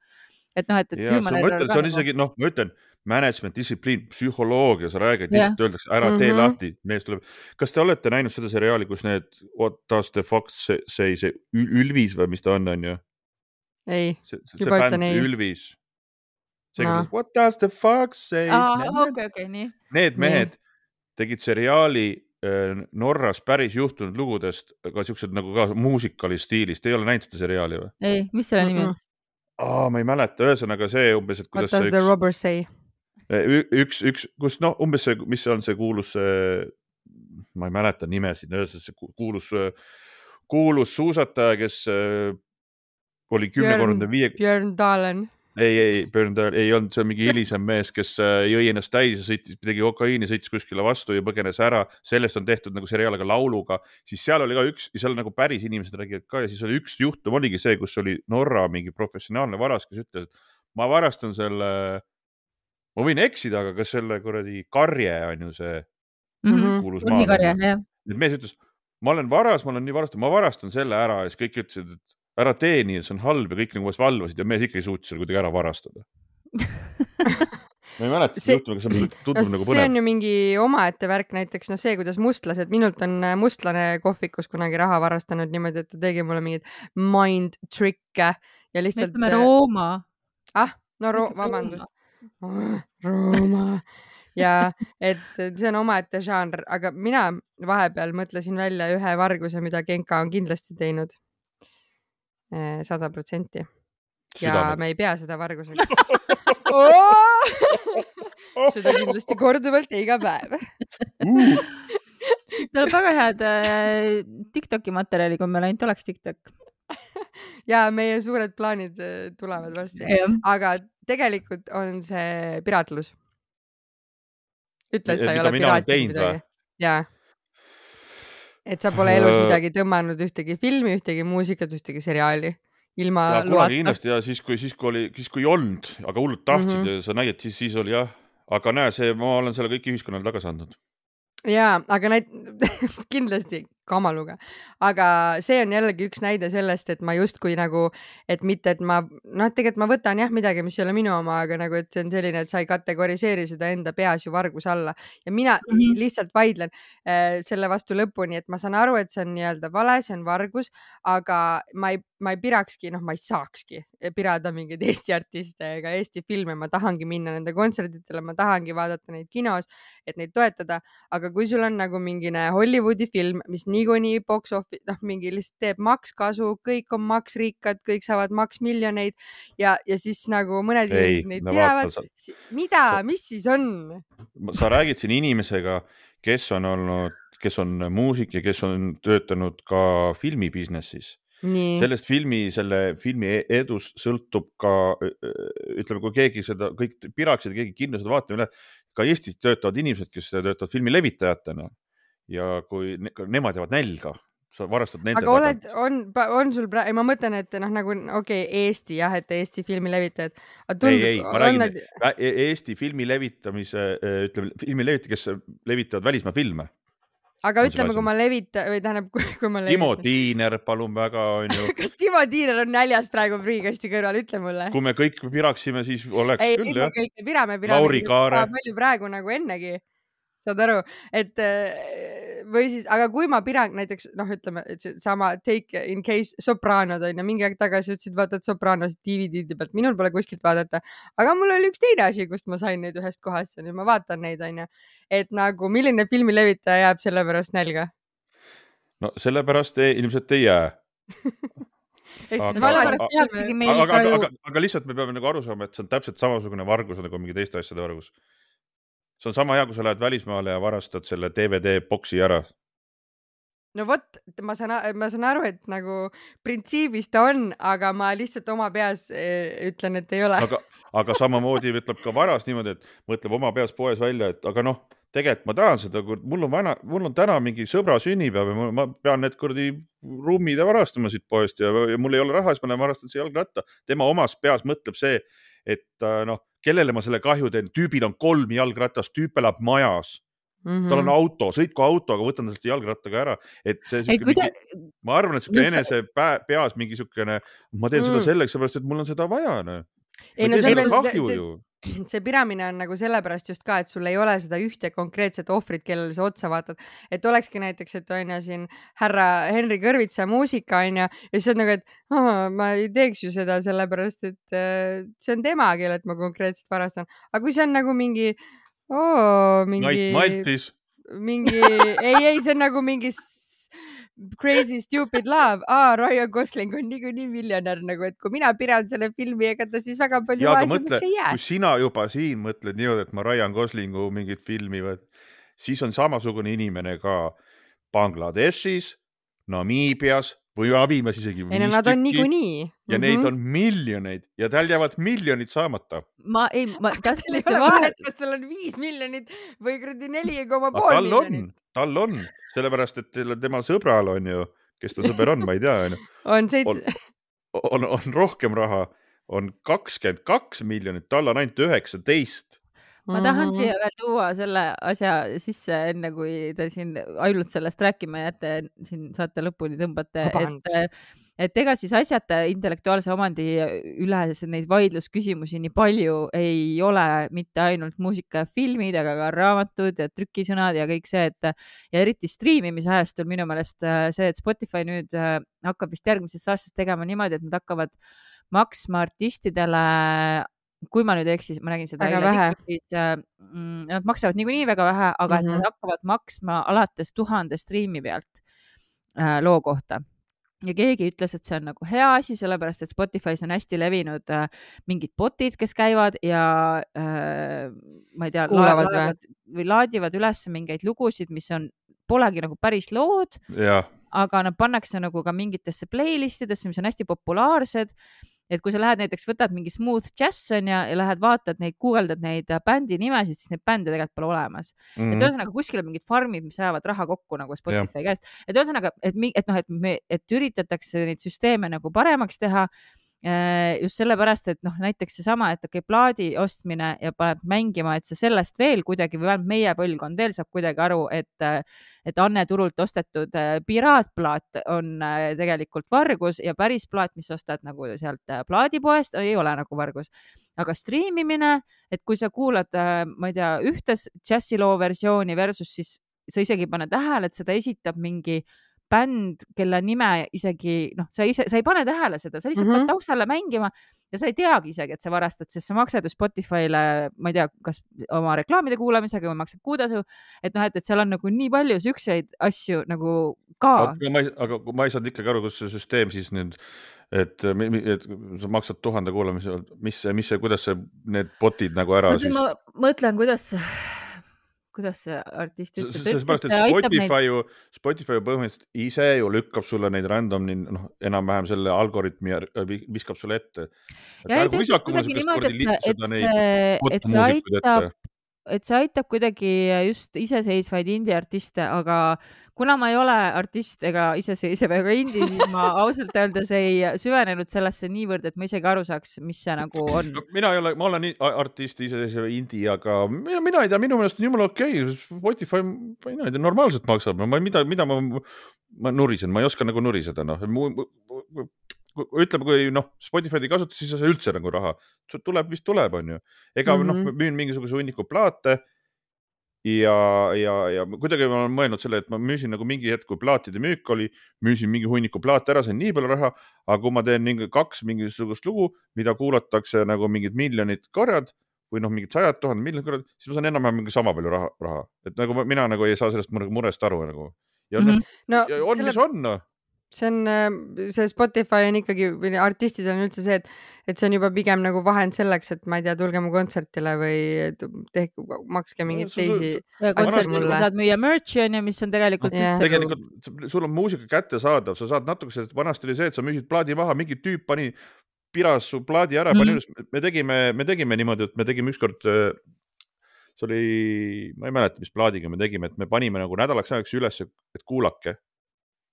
et noh, et, et ja human ma ütlen, ka see on nagu- isegi noh, ma ütlen management, distsipliin, psühholoogia, sa räägid, lihtsalt öeldakse ära tee Mhm. lahti, mees tuleb. kas te olete näinud seda seriaali, kus need What does the fox say, see, see Ül- Ülvis või mis ta on, onju? ei, see, see Juba ütlen ei. Ülvis. see no., What does the fox say aa, okei, okei, nii. Need mehed tegid seriaali äh, Norras päris juhtunud lugudest, aga siuksed nagu ka muusikali stiilis, te ei ole näinud seda seriaali või? ei, mis selle nimi on? aa, ma ei mäleta, ühesõnaga see umbes, et What kuidas does see the üks, robber say? üks, üks, kus noh, umbes see, mis see on see kuulus, ma ei mäleta nimesid, ühesõnaga see ku- kuulus, kuulus suusataja, kes äh, oli kümmekordne viie, Björn Dahlen. ei, ei, Björn ei olnud, see on mingi hilisem mees, kes äh, jõi ennast täis ja sõitis, tegi kokaiini, sõitis kuskile vastu ja põgenes ära. sellest on tehtud nagu seriaal ka lauluga, siis seal oli ka üks, seal nagu päris inimesed räägivad ka ja siis oli üks juhtum oligi see, kus oli Norra mingi professionaalne varas, kes ütles, et ma varastan selle, ma võin eksida, aga kas selle kuradi karje on ju see Mhm. kuulus urnikarje, maa. et mees ütles, ma olen varas, ma olen nii varastanud, ma varastan selle ära ja siis kõik ütlesid, et ära tee nii, see on halb ja kõik nagu vast valvasid ja mees ikka ei suutnud selle kuidagi ära varastada. ma ei mäleta See- seda juhtumi, aga see no tundub nagu see põnev on. ju mingi omaette värk, näiteks noh, see, kuidas mustlased, minult on äh, mustlane kohvikus kunagi raha varastanud niimoodi, et ta tegi mulle mingeid mind trick'e ja me lihtsalt. ütleme Rooma. ah, no ro-, vabandust. Rooma ja et et see on omaette žanr, aga mina vahepeal mõtlesin välja ühe varguse, mida Genka on kindlasti teinud. Sada protsenti ja me ei pea seda varguseks. seda kindlasti korduvalt ja iga päev. Tal on väga head äh, Tiktoki materjali, kui meil ainult oleks Tiktok. ja meie suured plaanid äh, tulevad varsti, aga tegelikult on see piraatlus. ütle, et sa ei ole midagi. jaa. Et sa pole elus Äh. midagi tõmmanud ühtegi filmi, ühtegi muusikat, ühtegi seriaali ilma ja kunagi kindlasti ja siis, kui, siis kui oli, siis kui ei olnud, aga hullult tahtsid mm. -hmm. ja sa nägid, siis, siis oli jah, aga näe, see, ma olen selle kõik ühiskonnale tagasi andnud. jaa, aga näit-, kindlasti kamaluga, aga see on jällegi üks näide sellest, et ma justkui nagu, et mitte, et ma noh, tegelikult ma võtan jah midagi, mis ei ole minu oma, aga nagu, et see on selline, et sa ei kategoriseeri seda enda peas ju varguse alla ja mina mm. -hmm. lihtsalt vaidlen äh, selle vastu lõpuni, et ma saan aru, et see on nii-öelda vale, see on vargus, aga ma ei, ma ei pirakski, noh, ma ei saakski pirada mingeid Eesti artiste ega Eesti filme, ma tahangi minna nende kontsertidele, ma tahangi vaadata neid kinos, et neid toetada, aga kui sul on nagu mingine Hollywoodi film, mis niikuinii box office, noh, mingi lihtsalt teeb makskasu, kõik on maksrikkad, kõik saavad maksmiljoneid ja, ja siis nagu mõned inimesed, neid no vaata, sa,, mida mis siis on? sa räägid siin inimesega, kes on olnud, kes on muusik ja kes on töötanud ka filmi business'is nii, sellest filmi, selle filmi e- edust sõltub ka ütleme, kui keegi seda kõik piraksid, keegi vaatama ei lähe, ka Eestis töötavad inimesed, kes töötavad filmi levitajatena ja kui ne, nemad jäävad nälga, sa varastad nende aga oled, on, on sul praegu, ma mõtlen, et noh, nagu okei okay,, Eesti jah, et Eesti filmi levitajad. ei, ei, ma räägin nad... E-, Eesti filmi levitamise, ütleme filmi levitajad, kes levitavad välismaa filme aga ütleme, kui ma levita- või tähendab, kui ma levitan. Timo Tiiner, palun väga, onju. kas Timo Tiiner on näljas praegu prügikasti kõrval, ütle mulle. kui me kõik piraksime, siis oleks ei, küll jah. Lauri Kaare. palju praegu nagu ennegi saad aru, et või siis, aga kui ma piran näiteks noh, ütleme, et seesama Take in case Sopranod on ju, mingi aeg tagasi ütlesid, vaatad Sopranosid DVD-de pealt, minul pole kuskilt vaadata, aga mul oli üks teine asi, kust ma sain neid ühest kohast ja nüüd ma vaatan neid on ju, et nagu milline filmilevitaja jääb selle pärast nälga? no sellepärast ei, ilmselt ei jää. Aga, aga, aga, aga, aga lihtsalt me peame nagu aru saama, et see on täpselt samasugune vargus nagu mingi teiste asjade vargus see on sama hea, kui sa lähed välismaale ja varastad selle DVD boksi ära. no vot, ma saan, ma saan aru, et nagu printsiibis ta on, aga ma lihtsalt oma peas eh, ütlen, et ei ole. aga, aga samamoodi ütleb ka varas niimoodi, et mõtleb oma peas poes välja, et aga noh, tegelikult ma tahan seda, mul on vana, mul on täna mingi sõbra sünnipäev ja ma pean need kuradi ruumid varastama siit poest ja, ja mul ei ole raha, siis ma lähen varastan see jalgratta. tema omas peas mõtleb see, et noh, kellele ma selle kahju teen, tüübil on kolm jalgratast, tüüp elab majas mm. -hmm. tal on auto, sõitku autoga, võtan talt jalgrattaga ära, et see. Kuida... Mingi... ma arvan, et sihuke enese peas mingi siukene, ma teen mm. seda selleks, seepärast et mul on seda vaja, noh. Ei no see, kahju see, see piramine on nagu sellepärast just ka, et sul ei ole seda ühte konkreetset ohvrit, kellele sa otsa vaatad, et olekski näiteks, et on ju siin härra Henri Kõrvitsa muusika on ju ja siis on nagu, et oh, ma ei teeks ju seda sellepärast, et uh, see on tema, kellelt ma konkreetselt varastan, aga kui see on nagu mingi oh,, mingi. Maltis. mingi, ei, ei, see on nagu mingi Crazy Stupid Love, aa, Ryan Gosling on niikuinii miljonär nagu, et kui mina piran selle filmi, ega ta siis väga palju vaesemaks ei jää. kui sina juba siin mõtled niimoodi, et ma Ryan Goslingu mingit filmi, siis on samasugune inimene ka Bangladeshis, Namiibias või abimees isegi. ei no nad on niikuinii. ja mm -hmm. neid mhm. on miljoneid ja tal jäävad miljonid saamata. ma ei, ma tahtsin, et see vahe. kas tal on viis miljonit või kuradi neli koma pool miljonit? tal on, sellepärast et tema sõbral on ju, kes ta sõber on, ma ei tea, onju. on seitse. on, on rohkem raha, on kakskümmend kaks miljonit, tal on ainult üheksateist ma tahan mm -hmm. siia veel tuua selle asja sisse, enne kui te siin ainult sellest rääkima jääte, siin saate lõpuni tõmbate, et, et ega siis asjata intellektuaalse omandi üle neid vaidlusküsimusi nii palju ei ole mitte ainult muusika ja filmid, aga ka raamatud ja trükisõnad ja kõik see, et ja eriti striimimise ajastul minu meelest see, et Spotify nüüd hakkab vist järgmisest aastast tegema niimoodi, et nad hakkavad maksma artistidele kui ma nüüd ei eksi, ma nägin seda eile, siis äh, mm, nad maksavad niikuinii väga vähe, aga mm -hmm. et nad mhm. hakkavad maksma alates tuhande striimi pealt äh, loo kohta ja keegi ütles, et see on nagu hea asi, sellepärast et Spotify's on hästi levinud äh, mingid bot'id, kes käivad ja äh, ma ei tea, laadivad, või laadivad üles mingeid lugusid, mis on, polegi nagu päris lood, aga nad pannakse nagu ka mingitesse playlist idesse, mis on hästi populaarsed et kui sa lähed näiteks, võtad mingi smooth jazz on ju ja lähed vaatad neid, guugeldad neid äh, bändi nimesid, siis neid bände tegelikult pole olemas mm. -hmm. et mhm. ühesõnaga kuskil on mingid farmid, mis ajavad raha kokku nagu Spotify käest, et ühesõnaga, et, et noh, et me, et üritatakse neid süsteeme nagu paremaks teha just sellepärast, et noh, näiteks seesama, et okei okay,, plaadi ostmine ja paned mängima, et sa sellest veel kuidagi või vähemalt meie põlvkond veel saab kuidagi aru, et, et Anne turult ostetud äh, piraatplaat on äh, tegelikult vargus ja päris plaat, mis ostad nagu sealt plaadipoest, ei ole nagu vargus. aga striimimine, et kui sa kuulad, ma ei tea, ühte džässiloo versiooni versus siis sa isegi ei pane tähele, et seda esitab mingi bänd, kelle nime isegi noh, sa ise, sa ei pane tähele seda, sa lihtsalt mm -hmm. paned taustale mängima ja sa ei teagi isegi, et sa varastad, sest sa maksad ju Spotify'le, ma ei tea, kas oma reklaamide kuulamisega või maksad kuutasu. et noh, et, et seal on nagu nii palju siukseid asju nagu ka. aga ma ei, aga ma ei saanud ikkagi aru, kus see süsteem siis nüüd, et, et sa maksad tuhande kuulamise, mis, mis see, kuidas see, need bot'id nagu ära Mõtlen, siis? ma mõtlen, kuidas kuidas see artist ütles? sellepärast, et Spotify ju, Spotify ju põhimõtteliselt ise ju lükkab sulle neid random'i, noh, enam-vähem selle algoritmi viskab sulle ette. ja ei, ta ütles kuidagi niimoodi, et see, et see, et see aitab, et see aitab kuidagi just iseseisvaid indie-artiste, aga kuna ma ei ole artist ega iseseisev ega indie, siis ma ausalt öeldes ei süvenenud sellesse niivõrd, et ma isegi aru saaks, mis see nagu on no,. mina ei ole, ma olen artist, iseseisev indie, aga mina, mina ei tea, minu meelest on jumala okei okay., Spotify, mina ei tea, normaalselt maksab, ma mida, mida ma, ma nurisen, ma ei oska nagu nuriseda, noh ütleme, kui noh, Spotify'd ei kasuta, siis ei saa üldse nagu raha, tuleb, mis tuleb, onju. ega mm -hmm. noh, müün mingisuguse hunniku plaate ja, ja, ja kuidagi ma olen mõelnud selle, et ma müüsin nagu mingi hetk, kui plaatide müük oli, müüsin mingi hunniku plaate ära, sain nii palju raha, aga kui ma teen mingi kaks mingisugust lugu, mida kuulatakse nagu mingid miljonid korrad või noh, mingid sajad tuhanded miljonid korrad, siis ma saan enam-vähem mingi sama palju raha, raha, et nagu ma, mina nagu ei saa sellest murest aru nagu. ja mm -hmm. noh, on selle... mis on noh see on, äh, see Spotify on ikkagi või artistid on üldse see, et, et see on juba pigem nagu vahend selleks, et ma ei tea, tulge mu kontserdile või tehke, makske mingeid teisi. kontserdil sa saad müüa merch'i on ju, mis on tegelikult yeah.. tegelikult sul on muusika kättesaadav, sa saad natukese, vanasti oli see, et sa müüsid plaadi maha, mingi tüüp pani, piras su plaadi ära mm, pani üles, me tegime, me tegime niimoodi, et me tegime ükskord äh, see oli, ma ei mäleta, mis plaadiga me tegime, et me panime nagu nädalaks ajaks üles, et kuulake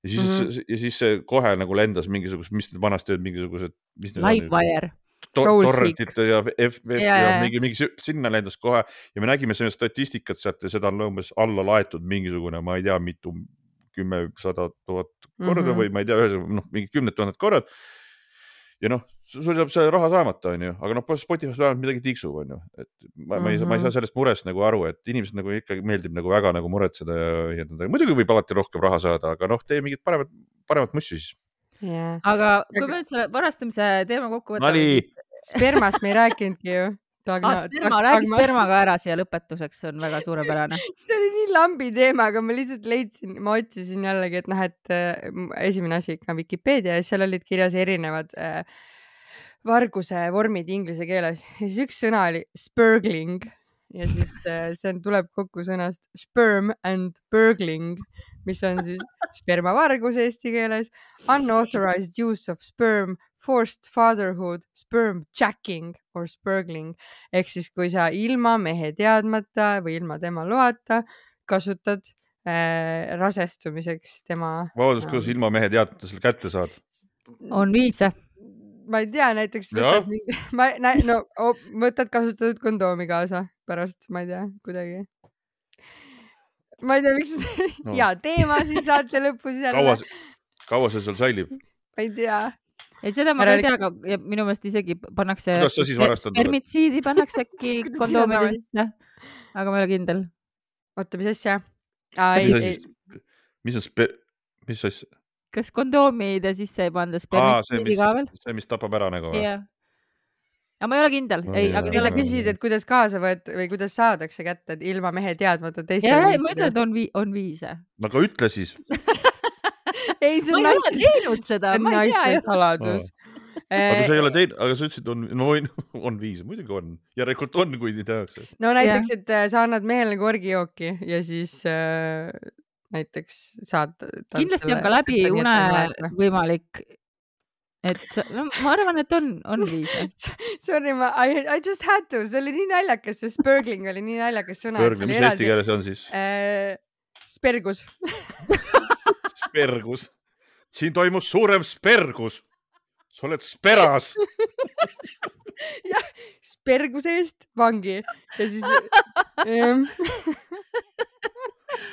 ja siis mm, -hmm. ja siis see kohe nagu lendas mingisugused, mis need vanasti olid, mingisugused. Livewire. To torrentid ja F, F ja, ja mingi, mingi sinna lendas kohe ja me nägime seda statistikat sealt ja seda on umbes alla laetud mingisugune, ma ei tea, mitu, kümme, sada tuhat korda mm -hmm. või ma ei tea, ühesõnaga noh, mingi kümned tuhanded korrad ja noh, sul jääb see raha saamata, onju, aga noh, Spotify's vähemalt midagi tiksub, onju, et ma, ma ei saa, ma ei saa mhm. sellest murest nagu aru, et inimesed nagu ikkagi meeldib nagu väga nagu muretseda ja õiendada, muidugi võib alati rohkem raha saada, aga noh, tee mingit paremat, paremat mussi siis. Yeah.. aga kui me nüüd selle varastamise teema kokku võtame siis.... spermast me ei rääkinudki ju Tagna, ah, sperma, räägi sperma ka ära siia lõpetuseks, see on väga suurepärane. See oli nii lambi teema, aga ma lihtsalt leidsin, ma otsisin jällegi, et noh, et äh, esimene asi ikka Vikipeedia ja seal olid kirjas erinevad äh, varguse vormid inglise keeles. Ja siis üks sõna oli spurgling ja siis äh, see on, tuleb kokku sõnast sperm and burgling, mis on siis spermavargus eesti keeles, unauthorized use of sperm forced fatherhood, sperm jacking or spurgling ehk siis, kui sa ilma mehe teadmata või ilma tema loata kasutad äh, rasestumiseks tema. vabandust, kuidas äh, ilma mehe teadmata selle kätte saad? on viise. ma ei tea, näiteks võtad mingi, ma, no oh, võtad kasutatud kondoomi kaasa pärast, ma ei tea, kuidagi ma ei tea, miks no. ja teema siin saate lõpus jälle. kaua, kaua see seal säilib? ma ei tea ei, seda ma ka ei tea, aga minu meelest isegi pannakse. kuidas sa siis varastad? spermitsiidi pannakse äkki kondoomide sisse, aga ma ei ole kindel. oota, mis asja? mis on sper-, mis asja? kas kondoomide sisse ei panda spermitsiidi ka veel? see, mis tapab ära nagu või? aga ma ei ole kindel no,. ei, aga. sa küsisid, et kuidas kaasa võet- või kuidas saadakse kätte ilma mehe teadmata teiste. ma ütlen, et on vii-, on viise. no aga ütle siis ei, see on ma ei ole teinud seda, ma ju. saladus aga sa ei ole teinud, aga sa ütlesid, on, no võin, on viis, muidugi on, järelikult on, kui nii tehakse. no näiteks, et äh, sa annad mehele korgijooki ja siis äh, näiteks saad. kindlasti on ka läbi une võimalik et no, ma arvan, et on, on viise Sorry, ma I, I just had to, see oli nii naljakas, see spurgling oli nii naljakas sõna. Spurgling, mis eesti keeles on siis äh,? Spergus spergus. siin toimus suurem spergus. sa oled speras jah, sperguse eest vangi ja siis ähm,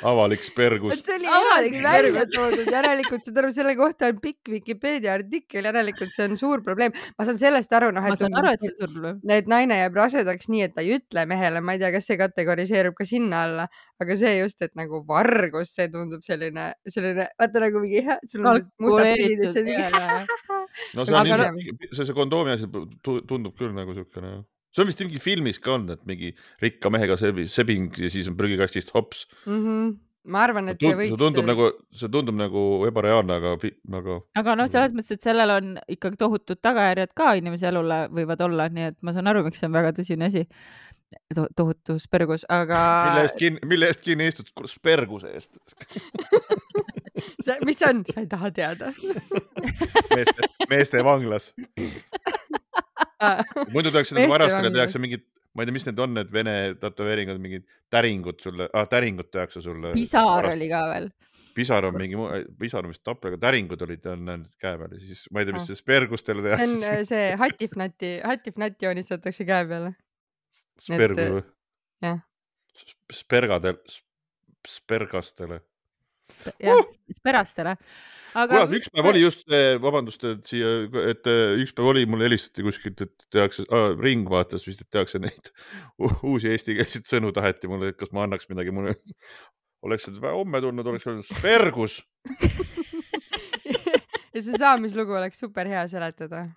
avalik spergus. see oli eraldi välja toodud, järelikult saad aru, selle kohta on pikk Vikipeedia artikkel, järelikult see on suur probleem. ma saan sellest aru, noh, et. ma saan aru, et see on suur probleem. et naine jääb rasedaks nii, et ta ei ütle mehele, ma ei tea, kas see kategoriseerub ka sinna alla, aga see just, et nagu vargus, see tundub selline, selline, vaata nagu mingi, sul on mustad prillid ja see on mingi. no see on ilmselt, see, see kondoomi asi tundub küll nagu siukene see on vist mingi filmis ka on, et mingi rikka mehega sebing ja siis on prügikastist hops mm. -hmm ma arvan, et see võiks. see tundub nagu, see tundub nagu ebareaalne, aga, aga. aga noh, selles mõttes, et sellel on ikkagi tohutud tagajärjed ka inimese elule võivad olla, nii et ma saan aru, miks see on väga tõsine asi to. tohutu spergus, aga. mille eest kinni, mille eest kinni istud, sperguse eest mis see on, sa ei taha teada meeste, meeste vanglas muidu tehakse nagu varastada, tehakse mingit, ma ei tea, mis need on, need vene tätoveeringud, mingid täringud sulle ah,, täringut tehakse sulle. pisar oli ka veel. pisar on mingi, pisar on vist tapja, aga täringud olid on käe peal ja siis ma ei tea, mis see spergustele tehakse. see on see hatifnati, hatifnat joonistatakse käe peale. spergu või? jah. Spergadel, spergastele jah uh!, Sperastele. kuule, üks päev oli just, vabandust, et siia, et üks päev oli, mulle helistati kuskilt, et tehakse ah,, Ring vaatas vist, et tehakse neid uusi eestikeelseid sõnu, taheti mulle, et kas ma annaks midagi mulle. oleks homme tulnud, oleks öelnud spergus ja see saamislugu oleks super hea seletada.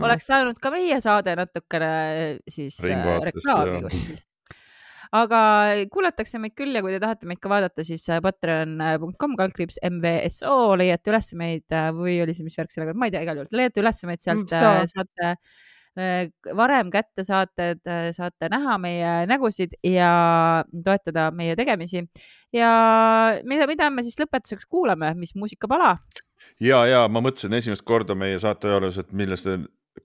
oleks saanud ka meie saade natukene siis äh, reklaami kuskil aga kuulatakse meid küll ja kui te tahate meid ka vaadata, siis äh, patreon.com kaldkriips MVSO leiate üles meid äh, või oli see, mis värk sellega, ma ei tea, igal juhul leiate üles meid sealt, mm, äh, saate varem kätte saated, saate näha meie nägusid ja toetada meie tegemisi. ja mida, mida me siis lõpetuseks kuulame, mis muusikapala? ja, ja ma mõtlesin esimest korda meie saate ajaloos, et millest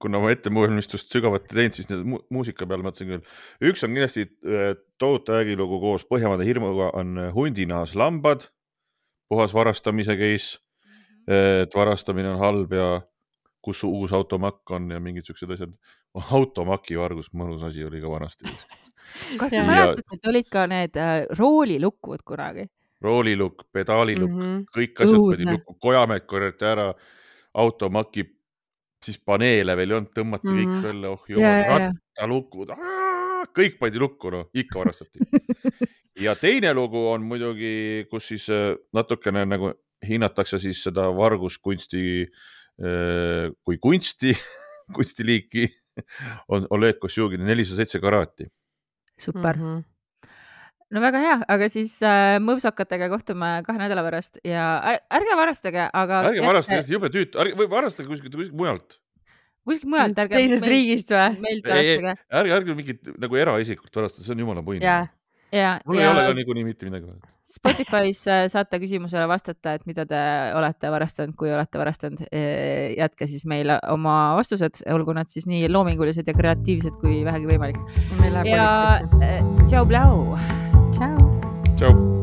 kuna ma ettevalmistust sügavalt ei teinud, siis mu muusika peale mõtlesin küll. üks on kindlasti äh, tohutu ägilugu koos Põhjamaade hirmuga on äh, Hundinahas lambad, puhas varastamise case. Mhm. et varastamine on halb ja kus uus automakk on ja mingid siuksed asjad. automaki vargus, mõnus asi oli ka vanasti. kas te mäletate, et olid ka need äh, roolilukud kunagi? roolilukk, pedaalilukk mm, -hmm. kõik asjad pidi lukku, kojamehed korjati ära, automaki siis paneele veel ei olnud, tõmmati mm. kõik välja, oh jumal, rattalukud, kõik pandi lukku, noh, ikka varastati ja teine lugu on muidugi, kus siis äh, natukene nagu hinnatakse siis seda varguskunsti äh, kui kunsti, kunstiliiki on Oleg Kosjugini nelisada seitse karaati. super mm. -hmm no väga hea, aga siis äh, mõõsakatega kohtume kahe nädala pärast ja ärge varastage, aga. ärge varastage, jube tüütu, või varastage kuskilt, kuskilt mujalt. kuskilt mujalt, ärge. teisest meil, riigist või? meilt varastage. ärge, ärge mingit nagu eraisikult varastada, see on jumala puin. ja, ja. mul ja... ei ole ka niikuinii mitte midagi. Spotify's äh, saate küsimusele vastata, et mida te olete varastanud, kui olete varastanud. E, jätke siis meile oma vastused, olgu nad siis nii loomingulised ja kreatiivsed kui vähegi võimalik. ja tšau, Chao. Chao.